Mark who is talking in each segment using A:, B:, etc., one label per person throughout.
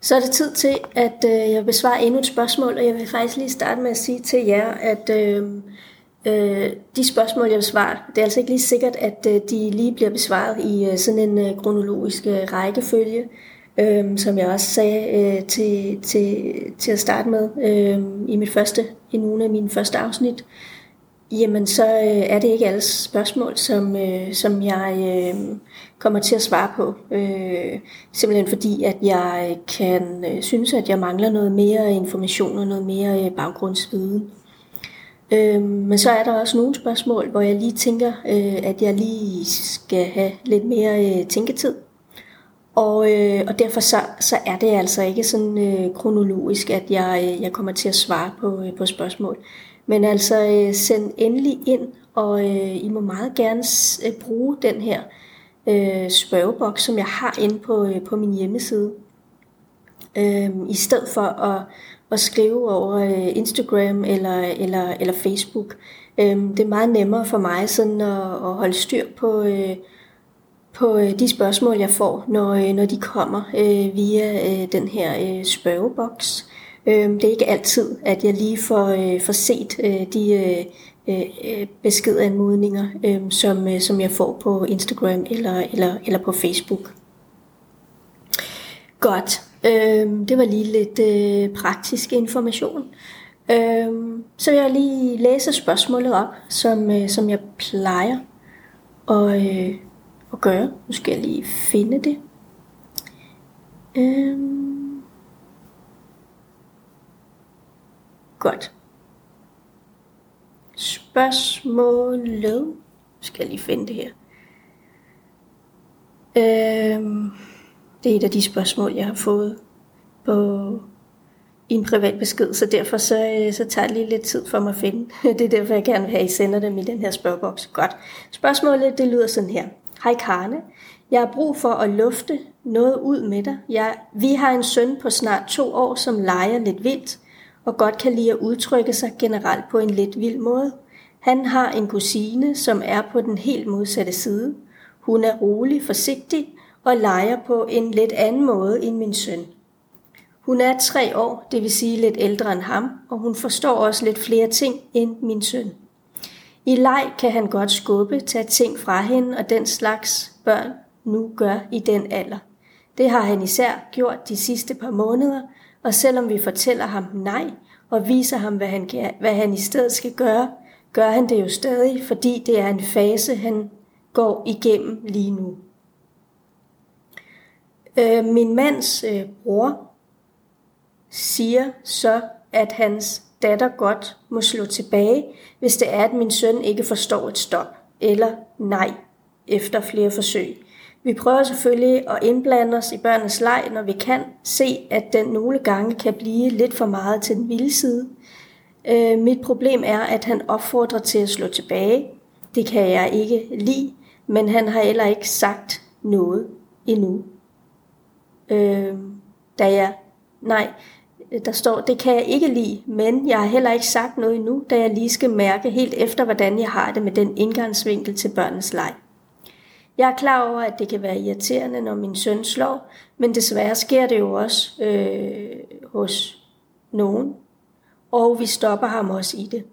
A: Så er det tid til, at øh, jeg besvarer endnu et spørgsmål, og jeg vil faktisk lige starte med at sige til jer, at øh, øh, de spørgsmål, jeg besvarer, det er altså ikke lige sikkert, at øh, de lige bliver besvaret i øh, sådan en øh, kronologisk øh, rækkefølge, øh, som jeg også sagde øh, til, til, til at starte med øh, i mit første, i nogle af mine første afsnit. Jamen, så øh, er det ikke alle spørgsmål, som, øh, som jeg øh, kommer til at svare på. Øh, simpelthen fordi, at jeg kan øh, synes, at jeg mangler noget mere information og noget mere øh, baggrundsviden. Øh, men så er der også nogle spørgsmål, hvor jeg lige tænker, øh, at jeg lige skal have lidt mere øh, tænketid. Og, øh, og derfor så, så er det altså ikke sådan øh, kronologisk, at jeg, øh, jeg kommer til at svare på, øh, på spørgsmål. Men altså øh, send endelig ind, og øh, I må meget gerne øh, bruge den her øh, spørgeboks, som jeg har inde på, øh, på min hjemmeside. Øh, I stedet for at, at skrive over øh, Instagram eller, eller, eller Facebook. Øh, det er meget nemmere for mig sådan at, at holde styr på, øh, på øh, de spørgsmål, jeg får, når, øh, når de kommer øh, via øh, den her øh, spørgeboks. Øh, Øhm, det er ikke altid, at jeg lige får, øh, får set øh, de øh, øh, beskedanmodninger, øh, som, øh, som jeg får på Instagram eller, eller, eller på Facebook. Godt. Øh, det var lige lidt øh, praktisk information. Øh, så vil jeg lige læse spørgsmålet op, som, øh, som jeg plejer at, øh, at gøre. Nu skal jeg lige finde det. Øh, Godt. Spørgsmålet. Skal jeg lige finde det her. Øhm, det er et af de spørgsmål, jeg har fået på i en privat besked, så derfor så, øh, så tager det lige lidt tid for mig at finde. Det er derfor, jeg gerne vil have, at I sender dem i den her spørgeboks. Godt. Spørgsmålet det lyder sådan her. Hej Karne. Jeg har brug for at lufte noget ud med dig. Jeg, vi har en søn på snart to år, som leger lidt vildt og godt kan lide at udtrykke sig generelt på en lidt vild måde. Han har en kusine, som er på den helt modsatte side. Hun er rolig, forsigtig og leger på en lidt anden måde end min søn. Hun er tre år, det vil sige lidt ældre end ham, og hun forstår også lidt flere ting end min søn. I leg kan han godt skubbe, tage ting fra hende og den slags børn nu gør i den alder. Det har han især gjort de sidste par måneder, og selvom vi fortæller ham nej og viser ham, hvad han, hvad han i stedet skal gøre, gør han det jo stadig, fordi det er en fase, han går igennem lige nu. Øh, min mands øh, bror siger så, at hans datter godt må slå tilbage, hvis det er, at min søn ikke forstår et stop eller nej efter flere forsøg. Vi prøver selvfølgelig at indblande os i børnenes leg, når vi kan se, at den nogle gange kan blive lidt for meget til den vilde side. Øh, mit problem er, at han opfordrer til at slå tilbage. Det kan jeg ikke lide, men han har heller ikke sagt noget endnu. Øh, da jeg, nej, der står, det kan jeg ikke lide, men jeg har heller ikke sagt noget endnu, da jeg lige skal mærke helt efter, hvordan jeg har det med den indgangsvinkel til børnenes leg. Jeg er klar over, at det kan være irriterende, når min søn slår, men desværre sker det jo også øh, hos nogen, og vi stopper ham også i det.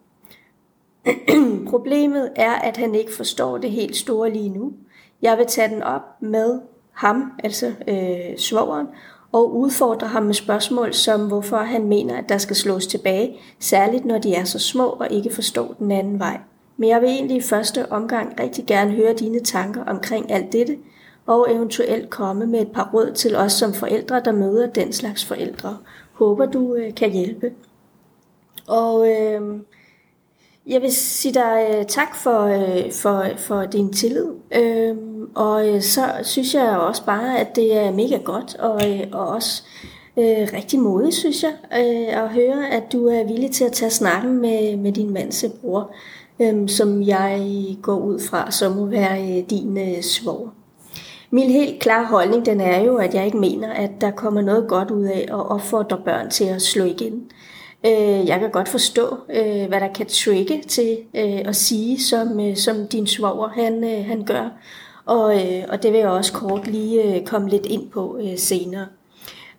A: Problemet er, at han ikke forstår det helt store lige nu. Jeg vil tage den op med ham, altså øh, svogeren, og udfordre ham med spørgsmål som, hvorfor han mener, at der skal slås tilbage, særligt når de er så små og ikke forstår den anden vej. Men jeg vil egentlig i første omgang rigtig gerne høre dine tanker omkring alt dette, og eventuelt komme med et par råd til os som forældre, der møder den slags forældre. Håber du øh, kan hjælpe. Og øh, jeg vil sige dig øh, tak for, øh, for, for din tillid. Øh, og øh, så synes jeg også bare, at det er mega godt, og, øh, og også øh, rigtig modigt, synes jeg, øh, at høre, at du er villig til at tage snakken med, med din mands bror øhm, som jeg går ud fra, som må være øh, din øh, svår. Min helt klare holdning den er jo, at jeg ikke mener, at der kommer noget godt ud af at opfordre børn til at slå igen. Øh, jeg kan godt forstå, øh, hvad der kan trigge til øh, at sige, som, øh, som din svoger han, øh, han gør. Og, øh, og det vil jeg også kort lige øh, komme lidt ind på øh, senere.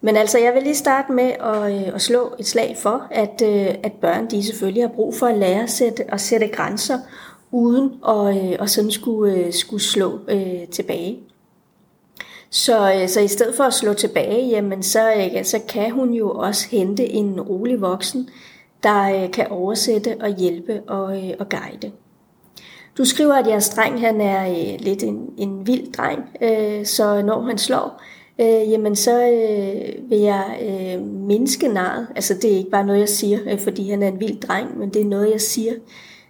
A: Men altså, jeg vil lige starte med at, øh, at slå et slag for, at, øh, at børn de selvfølgelig har brug for at lære at sætte, at sætte grænser, uden at, øh, at sådan skulle, øh, skulle slå øh, tilbage. Så, øh, så i stedet for at slå tilbage, jamen så, øh, så kan hun jo også hente en rolig voksen, der kan oversætte og hjælpe og, og guide. Du skriver, at jeres dreng han er lidt en, en vild dreng, så når han slår, øh, jamen så øh, vil jeg øh, mindske narret. Altså det er ikke bare noget, jeg siger, øh, fordi han er en vild dreng, men det er noget, jeg siger,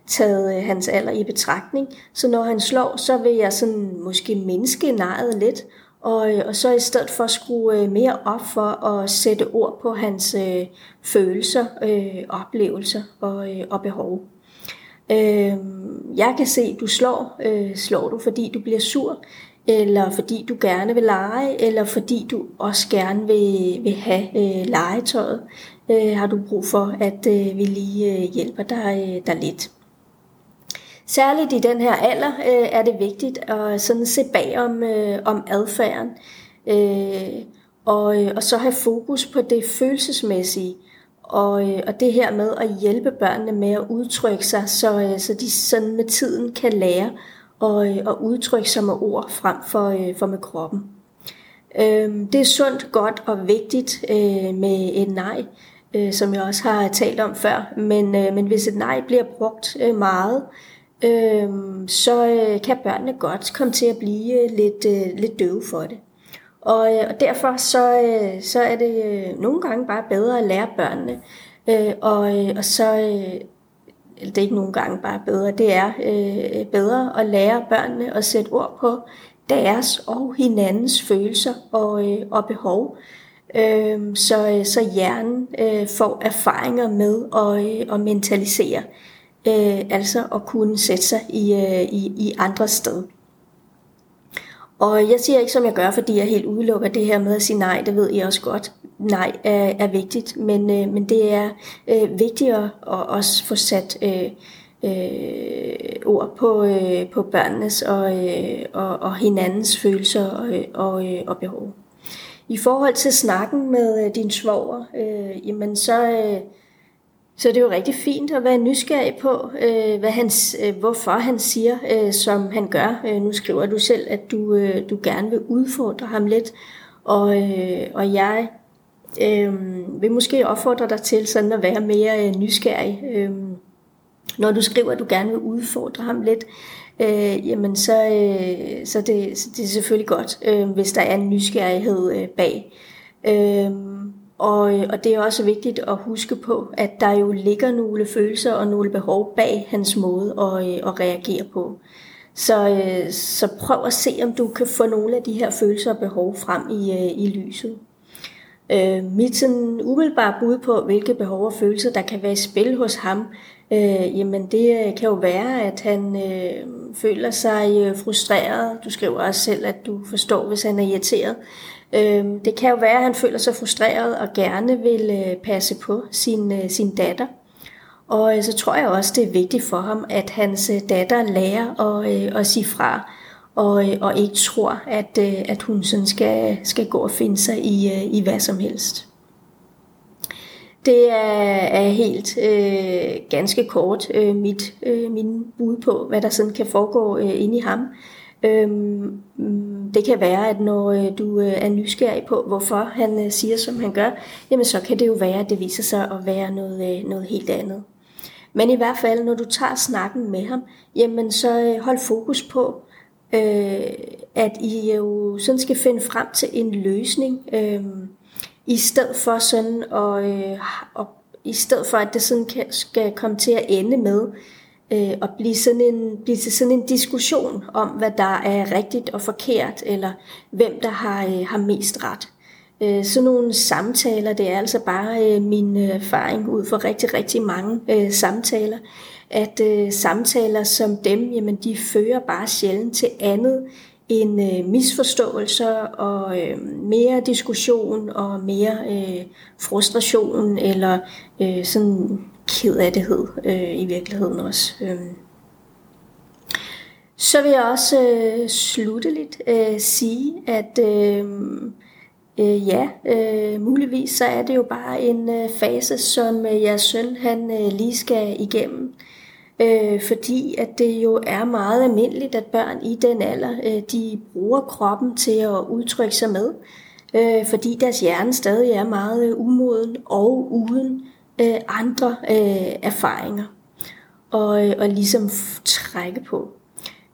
A: taget øh, hans alder i betragtning. Så når han slår, så vil jeg sådan måske mindske narret lidt, og, øh, og så i stedet for skrue øh, mere op for at sætte ord på hans øh, følelser, øh, oplevelser og, øh, og behov. Øh, jeg kan se, du slår. Øh, slår du, fordi du bliver sur? Eller fordi du gerne vil lege, eller fordi du også gerne vil, vil have øh, legetøjet, øh, har du brug for, at øh, vi lige øh, hjælper dig, øh, dig lidt. Særligt i den her alder øh, er det vigtigt at sådan se bag om, øh, om adfærden, øh, og, øh, og så have fokus på det følelsesmæssige, og, øh, og det her med at hjælpe børnene med at udtrykke sig, så, øh, så de sådan med tiden kan lære og, øh, og udtrykke sig med ord frem for, øh, for med kroppen. Øh, det er sundt, godt og vigtigt øh, med et nej, øh, som jeg også har talt om før. Men, øh, men hvis et nej bliver brugt øh, meget, øh, så øh, kan børnene godt komme til at blive øh, lidt, øh, lidt døve for det. Og, øh, og derfor så, øh, så er det øh, nogle gange bare bedre at lære børnene, øh, og, øh, og så øh, det er ikke nogen gange bare bedre, det er øh, bedre at lære børnene at sætte ord på deres og hinandens følelser og, øh, og behov, øhm, øh, så, så hjernen øh, får erfaringer med at, øh, at mentalisere, øh, altså at kunne sætte sig i, øh, i, i andre sted. Og jeg siger ikke, som jeg gør, fordi jeg helt udelukker det her med at sige nej, det ved jeg også godt. Nej er, er vigtigt, men, øh, men det er øh, vigtigere at også få sat øh, øh, ord på, øh, på børnenes og, øh, og, og hinandens følelser og, øh, og, øh, og behov. I forhold til snakken med øh, din svoger, øh, jamen så... Øh, så det er jo rigtig fint at være nysgerrig på, øh, hvad han, øh, hvorfor han siger, øh, som han gør. Øh, nu skriver du selv, at du, øh, du gerne vil udfordre ham lidt, og, øh, og jeg øh, vil måske opfordre dig til sådan at være mere øh, nysgerrig. Øh, når du skriver, at du gerne vil udfordre ham lidt, øh, jamen så, øh, så, det, så det er selvfølgelig godt, øh, hvis der er en nysgerrighed øh, bag. Øhm, øh, og, og det er også vigtigt at huske på, at der jo ligger nogle følelser og nogle behov bag hans måde at, øh, at reagere på. Så, øh, så prøv at se, om du kan få nogle af de her følelser og behov frem i, øh, i lyset. Øh, mit sådan umiddelbare bud på, hvilke behov og følelser, der kan være i spil hos ham, øh, jamen det øh, kan jo være, at han øh, føler sig øh, frustreret. Du skriver også selv, at du forstår, hvis han er irriteret. Øh, det kan jo være, at han føler sig frustreret og gerne vil øh, passe på sin, øh, sin datter. Og øh, så tror jeg også, det er vigtigt for ham, at hans øh, datter lærer at, øh, at sige fra, og, øh, og ikke tror, at, øh, at hun sådan skal, skal gå og finde sig i, øh, i hvad som helst. Det er, er helt øh, ganske kort øh, mit øh, min bud på, hvad der sådan kan foregå øh, inde i ham. Øhm, det kan være, at når øh, du øh, er nysgerrig på, hvorfor han øh, siger, som han gør, jamen så kan det jo være, at det viser sig at være noget, noget helt andet. Men i hvert fald, når du tager snakken med ham, jamen så hold fokus på, øh, at I jo sådan skal finde frem til en løsning, øh, i stedet for sådan, og, øh, og i stedet for, at det sådan kan, skal komme til at ende med, øh, og blive, sådan en, blive til sådan en diskussion om, hvad der er rigtigt og forkert, eller hvem der har, øh, har mest ret. Øh, sådan nogle samtaler, det er altså bare øh, min øh, erfaring ud fra rigtig, rigtig mange øh, samtaler, at øh, samtaler som dem, jamen de fører bare sjældent til andet end øh, misforståelser og øh, mere diskussion og mere øh, frustration eller øh, sådan kedattighed øh, i virkeligheden også. Øh. Så vil jeg også øh, slutte øh, sige, at, øh, Øh, ja, øh, muligvis så er det jo bare en øh, fase, som øh, jeres søn han øh, lige skal igennem. Øh, fordi at det jo er meget almindeligt, at børn i den alder, øh, de bruger kroppen til at udtrykke sig med. Øh, fordi deres hjerne stadig er meget øh, umoden og uden øh, andre øh, erfaringer. Og, øh, og ligesom trække på.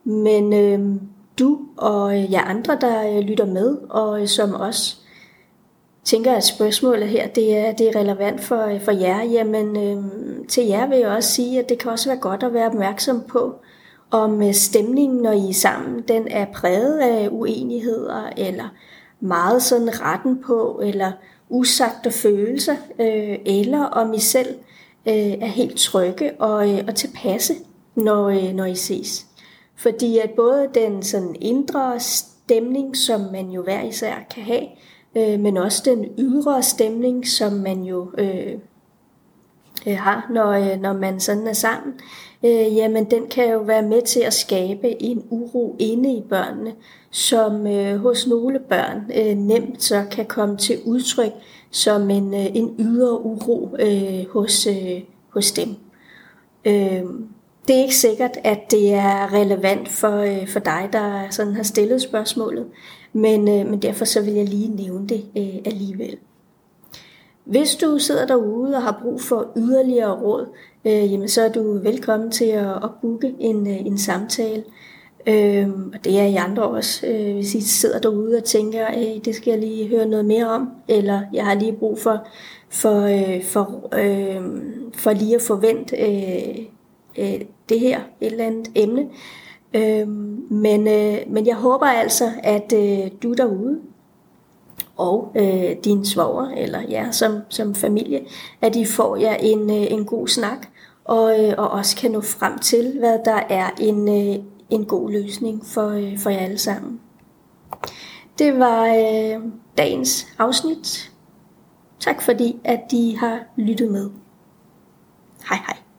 A: Men øh, du og øh, jer andre, der øh, lytter med, og øh, som os tænker, at spørgsmålet her det er, det er relevant for, for jer, jamen øh, til jer vil jeg også sige, at det kan også være godt at være opmærksom på, om øh, stemningen, når I er sammen, den er præget af uenigheder, eller meget sådan retten på, eller usagte følelser, øh, eller om I selv øh, er helt trygge og, øh, og tilpasse, når, øh, når I ses. Fordi at både den sådan indre stemning, som man jo hver især kan have, øh, men også den ydre stemning, som man jo øh, øh, har, når, øh, når man sådan er sammen, øh, jamen den kan jo være med til at skabe en uro inde i børnene, som øh, hos nogle børn øh, nemt så kan komme til udtryk som en, øh, en ydre uro øh, hos, øh, hos dem. Øh, det er ikke sikkert, at det er relevant for, øh, for dig, der sådan har stillet spørgsmålet, men, øh, men derfor så vil jeg lige nævne det øh, alligevel. Hvis du sidder derude og har brug for yderligere råd, øh, jamen så er du velkommen til at, at booke en, øh, en samtale. Øh, og det er I andre også. Øh, hvis I sidder derude og tænker, øh, det skal jeg lige høre noget mere om, eller jeg har lige brug for, for, øh, for, øh, for lige at forvente øh, øh, det her, et eller andet emne, Øhm, men, øh, men jeg håber altså, at øh, du derude og øh, din svoger eller jer som, som familie, at I får jer en, øh, en god snak og, øh, og også kan nå frem til, hvad der er en, øh, en god løsning for, øh, for jer alle sammen. Det var øh, dagens afsnit. Tak fordi, at I har lyttet med. Hej hej.